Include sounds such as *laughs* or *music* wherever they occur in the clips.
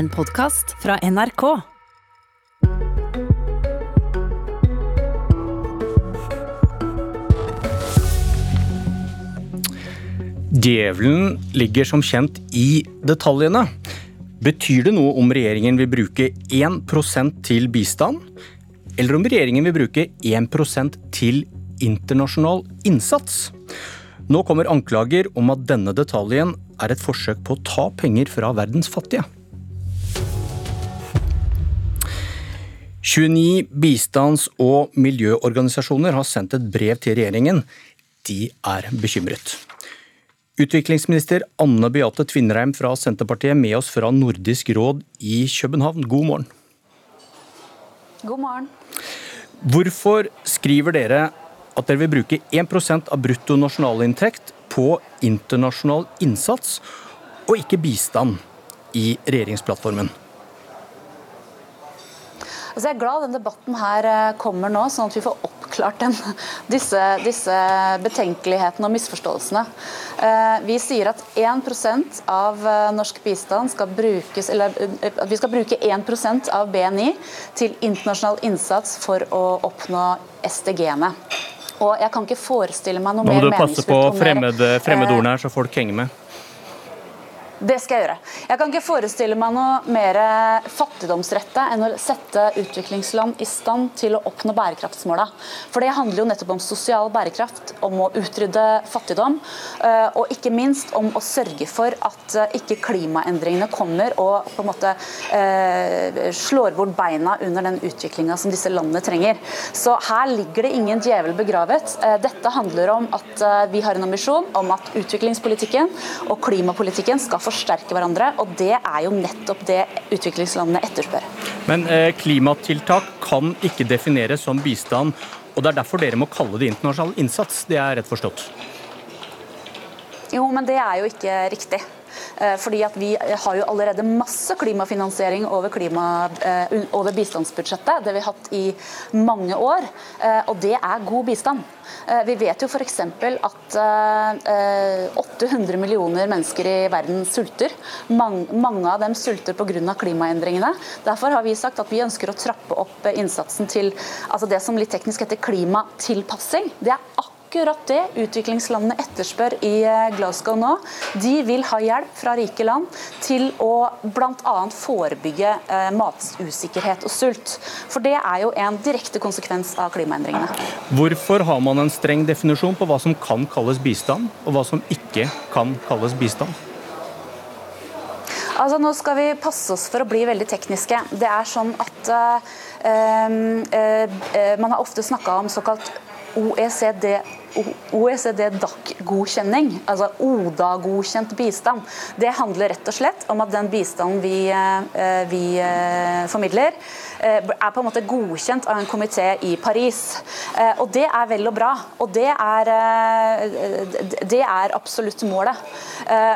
En podkast fra NRK. Djevelen ligger som kjent i detaljene. Betyr det noe om regjeringen vil bruke 1% til bistand, eller om regjeringen vil bruke 1% til internasjonal innsats? Nå kommer anklager om at denne detaljen er et forsøk på å ta penger fra verdens fattige. 29 bistands- og miljøorganisasjoner har sendt et brev til regjeringen. De er bekymret. Utviklingsminister Anne Beate Tvinnereim fra Senterpartiet med oss fra Nordisk råd i København. God morgen. God morgen. Hvorfor skriver dere at dere vil bruke 1% av brutto nasjonalinntekt på internasjonal innsats, og ikke bistand i regjeringsplattformen? Altså jeg er glad denne debatten her eh, kommer nå, sånn at vi får oppklart den, *laughs* disse, disse, betenkelighetene og misforståelsene. Eh, vi sier at 1 av eh, norsk bistand skal brukes, eller at vi skal bruke 1% av BNI til internasjonal innsats for å oppnå SDG-ene. Og jeg kan ikke forestille meg noe mer meningsfullt. Nå må du passe på fremmedordene her, så folk henger med. Det skal jeg gjøre. Jeg kan ikke forestille meg noe mer fattigdomsrette enn å sette utviklingsland i stand til å oppnå bærekraftsmåla. For det handler jo nettopp om sosial bærekraft, om å utrydde fattigdom, eh, og ikke minst om å sørge for at eh, ikke klimaendringene kommer og på en måte eh, slår bort beina under den utviklinga som disse landene trenger. Så her ligger det ingen djevel begravet. Dette handler om at vi har en ambisjon om at utviklingspolitikken og klimapolitikken skal få forsterke hverandre. Og det er jo nettopp det utviklingslandene etterspør. Men eh, klimatiltak kan ikke defineres som bistand, og det er derfor dere må kalle det internasjonal innsats. Det er rett forstått? Jo, men det er jo ikke riktig. Eh, fordi at Vi har jo allerede masse klimafinansiering over, klima, eh, over bistandsbudsjettet. Det vi har hatt i mange år. Eh, og det er god bistand. Vi vet jo f.eks. at 800 millioner mennesker i verden sulter. Mange av dem sulter pga. klimaendringene. Derfor har vi sagt at vi ønsker å trappe opp innsatsen til altså det som litt teknisk heter klimatilpassing. Det er akkurat akkurat det utviklingslandene etterspør i eh, Glasgow nå. De vil ha hjelp fra rike land til å bl.a. forebygge eh, matusikkerhet og sult. For det er jo en direkte konsekvens av klimaendringene. Hvorfor har man en streng definisjon på hva som kan kalles bistand, og hva som ikke kan kalles bistand? Altså, nå skal vi passe oss for å bli veldig tekniske. Det er sånn at uh, uh, uh, Man har ofte snakka om såkalt OECD OECD-DAC-godkjenning, altså ODA-godkjent bistand, det handler rett og slett om at den bistanden vi, eh, vi eh, formidler, eh, er på en måte godkjent av en komité i Paris. Og Det er vel og bra, og det er, det er absolutt målet.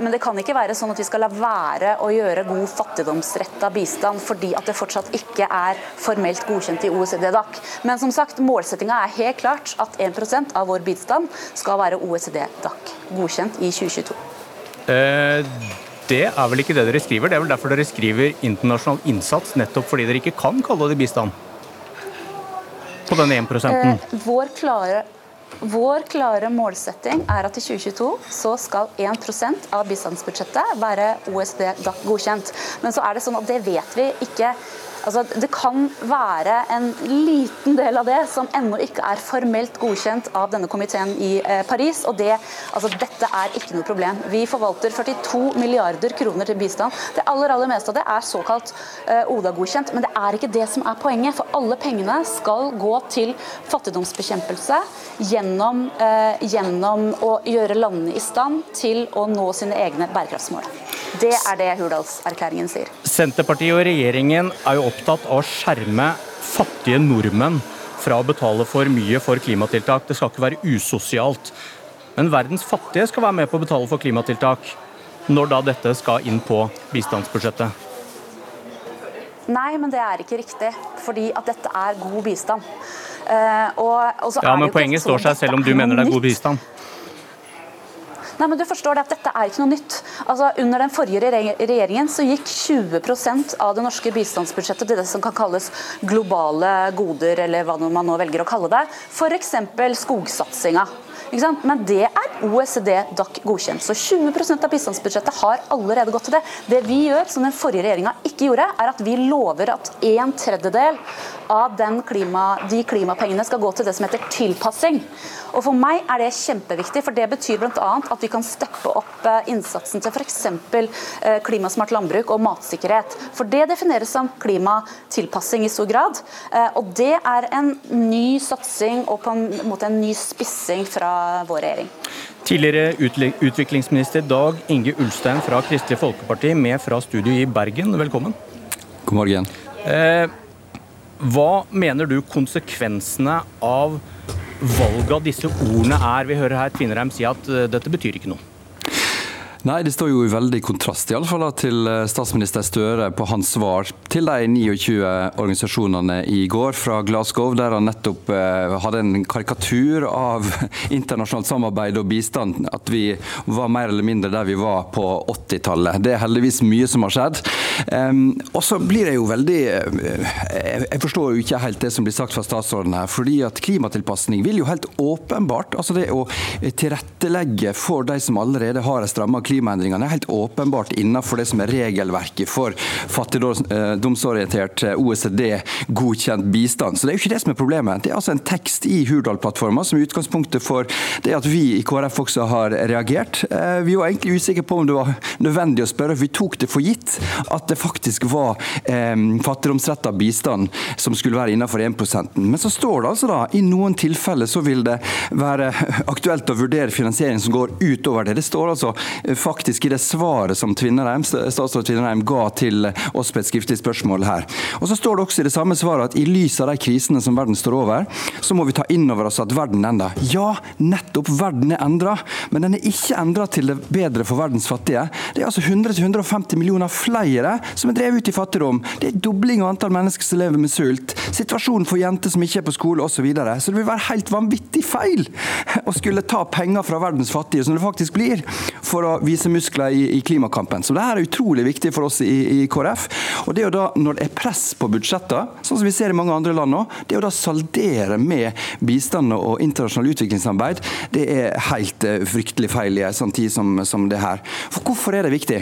Men det kan ikke være sånn at vi skal la være å gjøre god fattigdomsretta bistand fordi at det fortsatt ikke er formelt godkjent i OECD-DAC. Men som sagt, målsettinga er helt klart at 1 av vår bistand bistand skal være OECD-DAC godkjent i 2022. Eh, det er vel ikke det dere skriver? Det er vel derfor dere skriver internasjonal innsats, nettopp fordi dere ikke kan kalle det bistand? På den 1 eh, Vår klare vår klare målsetting er at i 2022 så skal 1% av bistandsbudsjettet være OECD-DAC godkjent. Men så er det sånn at det vet vi ikke Altså, det kan være en liten del av det som ennå ikke er formelt godkjent av denne komiteen i eh, Paris. og det, altså, Dette er ikke noe problem. Vi forvalter 42 milliarder kroner til bistand. Det aller aller meste av det er såkalt eh, ODA-godkjent, men det er ikke det som er poenget. For alle pengene skal gå til fattigdomsbekjempelse gjennom, eh, gjennom å gjøre landene i stand til å nå sine egne bærekraftsmål. Det er det Hurdalserklæringen sier. Senterpartiet og regjeringen er jo opptatt av å skjerme fattige nordmenn fra å betale for mye for klimatiltak. Det skal ikke være usosialt. Men verdens fattige skal være med på å betale for klimatiltak, når da dette skal inn på bistandsbudsjettet? Nei, men det er ikke riktig. Fordi at dette er god bistand. Uh, og, og ja, men Poenget står seg selv om du mener det er god bistand. Nei, men du forstår det at Dette er ikke noe nytt. Altså, under den forrige regjeringen så gikk 20% av det norske bistandsbudsjettet til det som kan kalles globale goder, eller hva man nå velger å kalle det. F.eks. skogsatsinga. Men det er OECD-DAC godkjent. Så 20% av bistandsbudsjettet har allerede gått til det. Det vi gjør, som den forrige regjeringa ikke gjorde, er at vi lover at en tredjedel av klima, de klimapengene skal gå til det som heter tilpassing. Og For meg er det kjempeviktig, for det betyr bl.a. at vi kan steppe opp eh, innsatsen til f.eks. Eh, klimasmart landbruk og matsikkerhet. For det defineres som klimatilpassing i stor grad. Eh, og det er en ny satsing og på en måte en ny spissing fra vår regjering. Tidligere utviklingsminister Dag Inge Ulstein fra Kristelig Folkeparti med fra studio i Bergen, velkommen. God morgen. Eh, hva mener du konsekvensene av valget av disse ordene er? Vi hører her Tvinnereim si at eh, dette betyr ikke noe. Nei, Det står jo i veldig kontrast i alle fall til eh, statsminister Støre på hans svar til de 29 organisasjonene i går fra Glasgow, der han nettopp eh, hadde en karikatur av *laughs* internasjonalt samarbeid og bistand. At vi var mer eller mindre der vi var på 80-tallet. Det er heldigvis mye som har skjedd. Og så blir det jo veldig eh, Jeg forstår jo ikke helt det som blir sagt fra statsråden her. fordi at klimatilpasning vil jo helt åpenbart, altså det å tilrettelegge for de som allerede har en stramma klimaendringene er helt åpenbart innenfor det som er regelverket for fattigdomsorientert eh, OECD-godkjent bistand. Så Det er jo ikke det som er problemet. Det er altså en tekst i Hurdal-plattforma som er utgangspunktet for det at vi i KrF også har reagert. Eh, vi var egentlig usikre på om det var nødvendig å spørre, vi tok det for gitt at det faktisk var eh, fattigdomsretta bistand som skulle være innenfor 1% Men så står det altså da i noen tilfeller så vil det være aktuelt å vurdere finansiering som går utover det. Det står altså faktisk i det svaret som Tvinnereim, statsråd Tvinnereim ga til oss på et skriftlig spørsmål her. Og Så står det også i det samme svaret at i lys av de krisene som verden står over, så må vi ta inn over oss at verden endrer. Ja, nettopp verden er endra, men den er ikke endra til det bedre for verdens fattige. Det er altså 100-150 millioner flere som er drevet ut i fattigdom. Det er dobling av antall mennesker som lever med sult. Situasjonen for jenter som ikke er på skole osv. Så, videre. så det vil være helt vanvittig feil å skulle ta penger fra verdens fattige, som det faktisk blir, for å vise muskler i, i klimakampen. Så dette er utrolig viktig for oss i, i KrF. Og det er jo da, Når det er press på budsjetter, sånn som vi ser i mange andre land nå, det er jo da saldere med bistand og internasjonalt utviklingssamarbeid, det er helt uh, fryktelig feil i en sånn tid som, som det her. For Hvorfor er det viktig?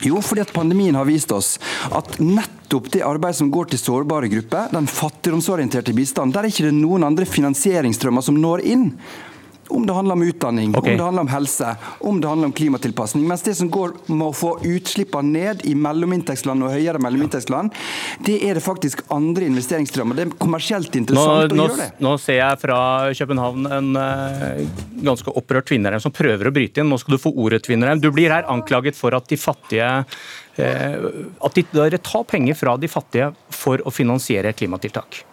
Jo, fordi at pandemien har vist oss at nettopp det arbeidet som går til sårbare grupper, den fattigdomsorienterte bistanden, der er ikke det noen andre finansieringsstrømmer som når inn. Om det handler om utdanning, okay. om det handler om helse, om det handler om klimatilpasning. Mens det som går med å få utslippene ned i mellominntektsland og høyere mellominntektsland, det er det faktisk andre investeringsstrømmer. Det er kommersielt interessant nå, å gjøre det. Nå ser jeg fra København en uh, ganske opprørt Tvinnerheim som prøver å bryte inn. Nå skal du få ordet, Tvinnerheim. Du blir her anklaget for at de fattige uh, at de, tar penger fra de fattige for å finansiere klimatiltak.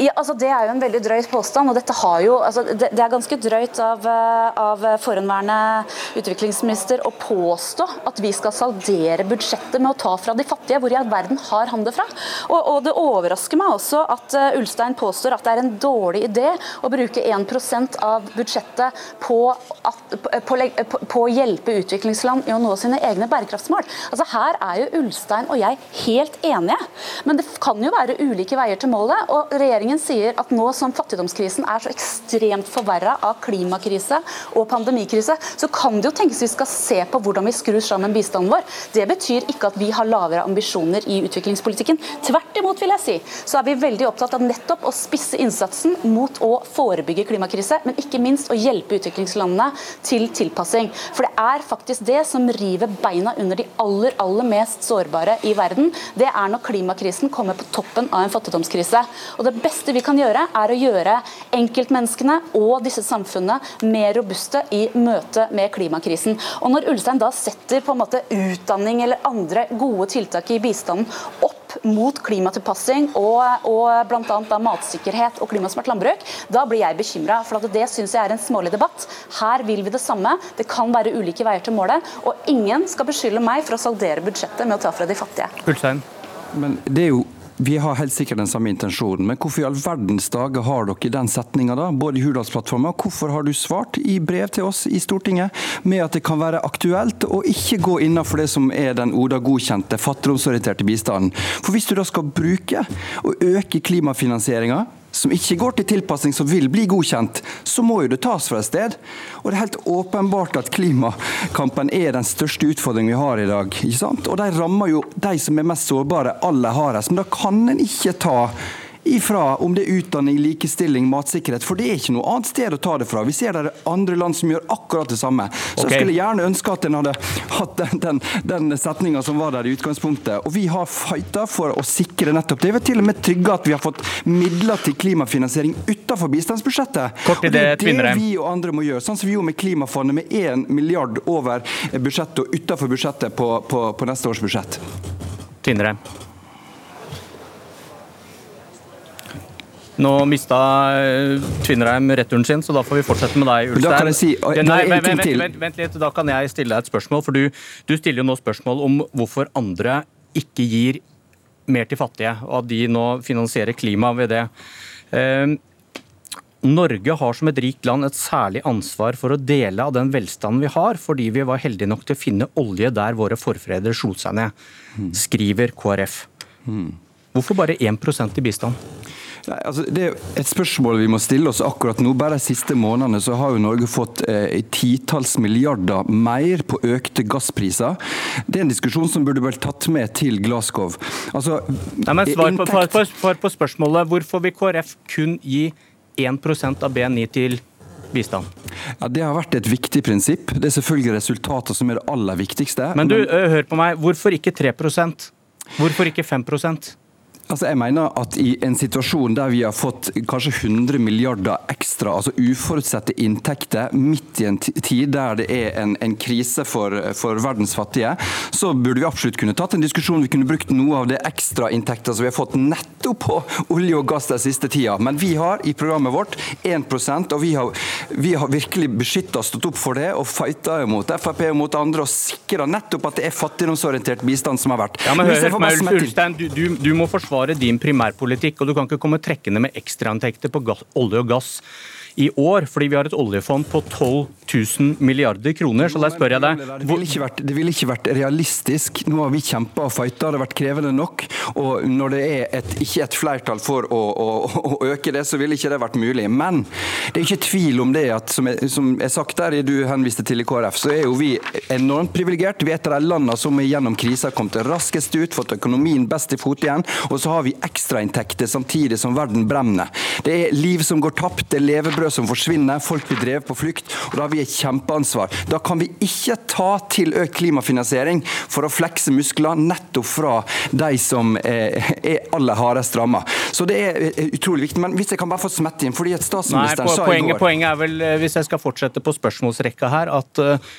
Ja, altså Det er jo en veldig drøyt påstand. og dette har jo, altså det, det, er ganske drøyt av, eh, av forhenværende utviklingsminister å påstå at vi skal saldere budsjettet med å ta fra de fattige. Hvor i all verden har han det fra? Og, og Det overrasker meg også at uh, Ulstein påstår at det er en dårlig idé å bruke 1 av budsjettet på, at, på, på, på, å hjelpe utviklingsland i å nå sine egne bærekraftsmål. Altså Her er jo Ulstein og jeg helt enige, men det kan jo være ulike veier til målet. og regjeringen Regjeringen sier at nå som fattigdomskrisen er så ekstremt forverra av klimakrise og pandemikrise, så kan det jo tenkes vi skal se på hvordan vi skrur sammen bistanden vår. Det betyr ikke at vi har lavere ambisjoner i utviklingspolitikken. Tvert imot, vil jeg si, så er vi veldig opptatt av nettopp å spisse innsatsen mot å forebygge klimakrise, men ikke minst å hjelpe utviklingslandene til tilpassing. For det er faktisk det som river beina under de aller, aller mest sårbare i verden. Det er når klimakrisen kommer på toppen av en fattigdomskrise. Og det beste beste vi kan gjøre, er å gjøre enkeltmenneskene og disse samfunnene mer robuste i møte med klimakrisen. Og Når Ulstein da setter på en måte utdanning eller andre gode tiltak i bistanden opp mot klimatilpassing og, og bl.a. matsikkerhet og klimasmart landbruk, da blir jeg bekymra. For det syns jeg er en smålig debatt. Her vil vi det samme. Det kan være ulike veier til målet. Og ingen skal beskylde meg for å saldere budsjettet med å ta fra de fattige. Ulstein. Men det er jo Vi har helt sikkert den samme intensjonen, men hvorfor i all verdens dager har dere den setninga da, både i Hurdalsplattforma, hvorfor har du svart i brev til oss i Stortinget med at det kan være aktuelt å ikke gå innenfor det som er den ODA-godkjente fattigdomsorienterte bistanden? For hvis du da skal bruke og øke klimafinansieringa som ikke går til tilpasning som vil bli godkjent, så må jo det tas fra et sted. Og det er helt åpenbart at klimakampen er den største utfordringen vi har i dag. Og de rammer jo de som er mest sårbare aller hardest. Men da kan en ikke ta ifra om det er utdanning, likestilling, matsikkerhet. For det er ikke noe annet sted å ta det fra. Vi ser det er andre land som gjør akkurat det samme. Så okay. jeg skulle gjerne ønske at en hadde hatt den, den, den setninga som var der i utgangspunktet. Og vi har fighta for å sikre nettopp det. Vi har til og med trygga at vi har fått midler til klimafinansiering utenfor bistandsbudsjettet. Kort og det er det vi og andre må gjøre. Sånn som vi gjorde med Klimafondet, med 1 milliard over budsjettet og utenfor budsjettet på, på, på neste års budsjett. Tvinnerheim. Nå mista eh, Tvinnereim returen sin, så da får vi fortsette med deg, Ulstein. Da kan jeg si, Nei, vent, vent, vent, vent, litt, da kan jeg stille deg et spørsmål. For du, du, stiller jo nå spørsmål om hvorfor andre ikke gir mer til fattige, og at de nå finansierer klima ved det. Eh, Norge har som et rikt land et særlig ansvar for å dele av den velstanden vi har, fordi vi var heldige nok til å finne olje der våre forfedre slo seg ned, hmm. skriver KrF. Hmm. Hvorfor bare 1% i bistand? Nei, altså, det er et spørsmål vi må stille oss akkurat nå. Bare de siste månedene så har jo Norge fått eh, titalls milliarder mer på økte gasspriser. Det er en diskusjon som burde vært tatt med til Glasgow. Altså, Nei, men svar på, inntekt... på, på, på, spørsmålet. Hvorfor vil KrF kun gi 1% av BNI til bistand? Ja, Det har vært et viktig prinsipp. Det er selvfølgelig resultatet som er det aller viktigste. Men du, men... hør på meg. Hvorfor ikke 3% Hvorfor ikke 5 Altså jeg mener at I en situasjon der vi har fått kanskje 100 milliarder ekstra, altså uforutsette inntekter midt i en tid der det er en, en krise for, for, verdens fattige, så burde vi absolutt kunne tatt en diskusjon. Vi kunne brukt noe av det ekstrainntekter som vi har fått nettopp på olje og gass den siste tida. Men vi har i programmet vårt 1% og vi har, vi har virkelig beskytta og stått opp for det og fighta mot Frp og mot andre og sikra nettopp at det er fattigdomsorientert bistand som har vært. Ja, men hør, hør Ulstein, du, du, du må forsvare forsvare din primærpolitikk, og du kan ikke komme trekkende med ekstrainntekter på olje og gass i år, fordi vi har et oljefond på 12 000 milliarder kroner. Så da spør jeg deg Det ville ikke vært, det ikke vært realistisk. Nå har vi kjempa og fighta, det har vært krevende nok. Og når det er et, ikke et flertall for å, å, å, øke det, så ville ikke det vært mulig. Men det er ikke tvil om det at, som er, som er sagt der, du henviste til i KrF, så er jo vi enormt privilegert. Vi er et av de landene som gjennom krisa har kommet raskest ut, fått økonomien best i fot igjen. Og så har vi ekstrainntekter samtidig som verden brenner. Det er liv som går tapt, det er levebrød som forsvinner, folk blir drevet på flukt. og da har vi et kjempeansvar. Da kan vi ikke ta til økt klimafinansiering for å flekse muskler nettopp fra de som er aller hardest ramma. Så det er utrolig viktig. Men hvis jeg kan bare få smette inn, fordi at statsministeren Nei, sa i går Poenget er vel, eh, hvis jeg skal fortsette på spørsmålsrekka her, at eh,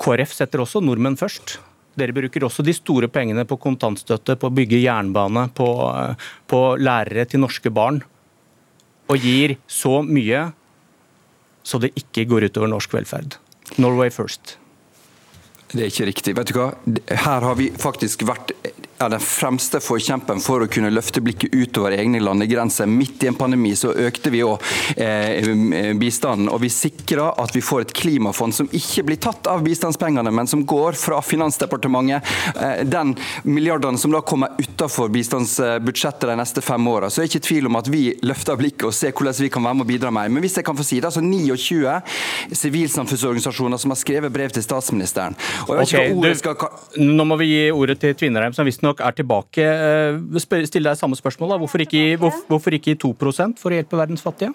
KrF setter også nordmenn først. Dere bruker også de store pengene på kontantstøtte, på å bygge jernbane, på, eh, på lærere til norske barn. Og gir så mye så det ikke går utover norsk velferd. Norway first. Det er ikke riktig. Vet du hva? Her har vi faktisk vært er den fremste forkjempen for å kunne løfte blikket utover egne landegrenser. Midt i en pandemi så økte vi òg eh, bistanden, og vi sikra at vi får et klimafond som ikke blir tatt av bistandspengene, men som går fra Finansdepartementet. Eh, den milliardene som da kommer utenfor bistandsbudsjettet de neste fem åra. Så er det ikke tvil om at vi løfter blikket og ser hvordan vi kan være med å bidra mer. Men hvis jeg kan få si det, altså 29 sivilsamfunnsorganisasjoner som har skrevet brev til statsministeren. Og jeg vet okay, ikke hva ordet skal... Nå må vi gi ordet til Tvinnereim, som visstnok nok er tilbake. Eh, stille deg samme spørsmål. Da. Hvorfor ikke, hvorfor, hvorfor ikke 2 for å hjelpe verdens fattige?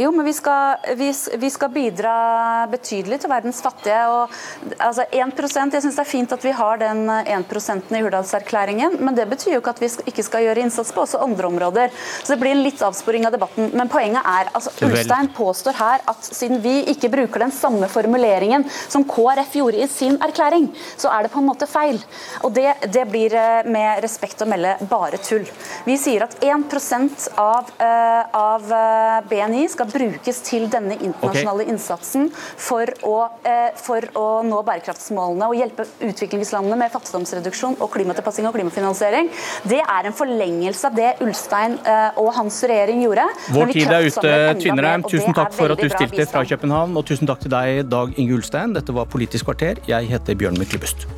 Jo, men vi skal, vi, vi skal, bidra betydelig til verdens fattige. og altså 1%, Jeg syns det er fint at vi har den 1% i Hurdalserklæringen, men det betyr jo ikke at vi ikke skal gjøre innsats på også andre områder. Så Det blir en litt avsporing av debatten. Men poenget er altså Ulstein påstår her at siden vi ikke bruker den samme formuleringen som KrF gjorde i sin erklæring, så er det på en måte feil. Og det, det blir eh, med respekt å melde bare tull. Vi sier at 1 av, uh, av eh, BNI skal brukes til denne internasjonale okay. innsatsen for å, eh, for å, nå bærekraftsmålene og hjelpe utviklingslandene med fattigdomsreduksjon og klimatilpassing og klimafinansiering, det er en forlengelse av det Ulstein eh, og hans regjering gjorde. Vår tid er ute, Tvinnereim. Tusen takk for at du stilte fra København, og tusen takk til deg, Dag Inge Ulstein. Dette var Politisk kvarter. Jeg heter Bjørn Myklebust.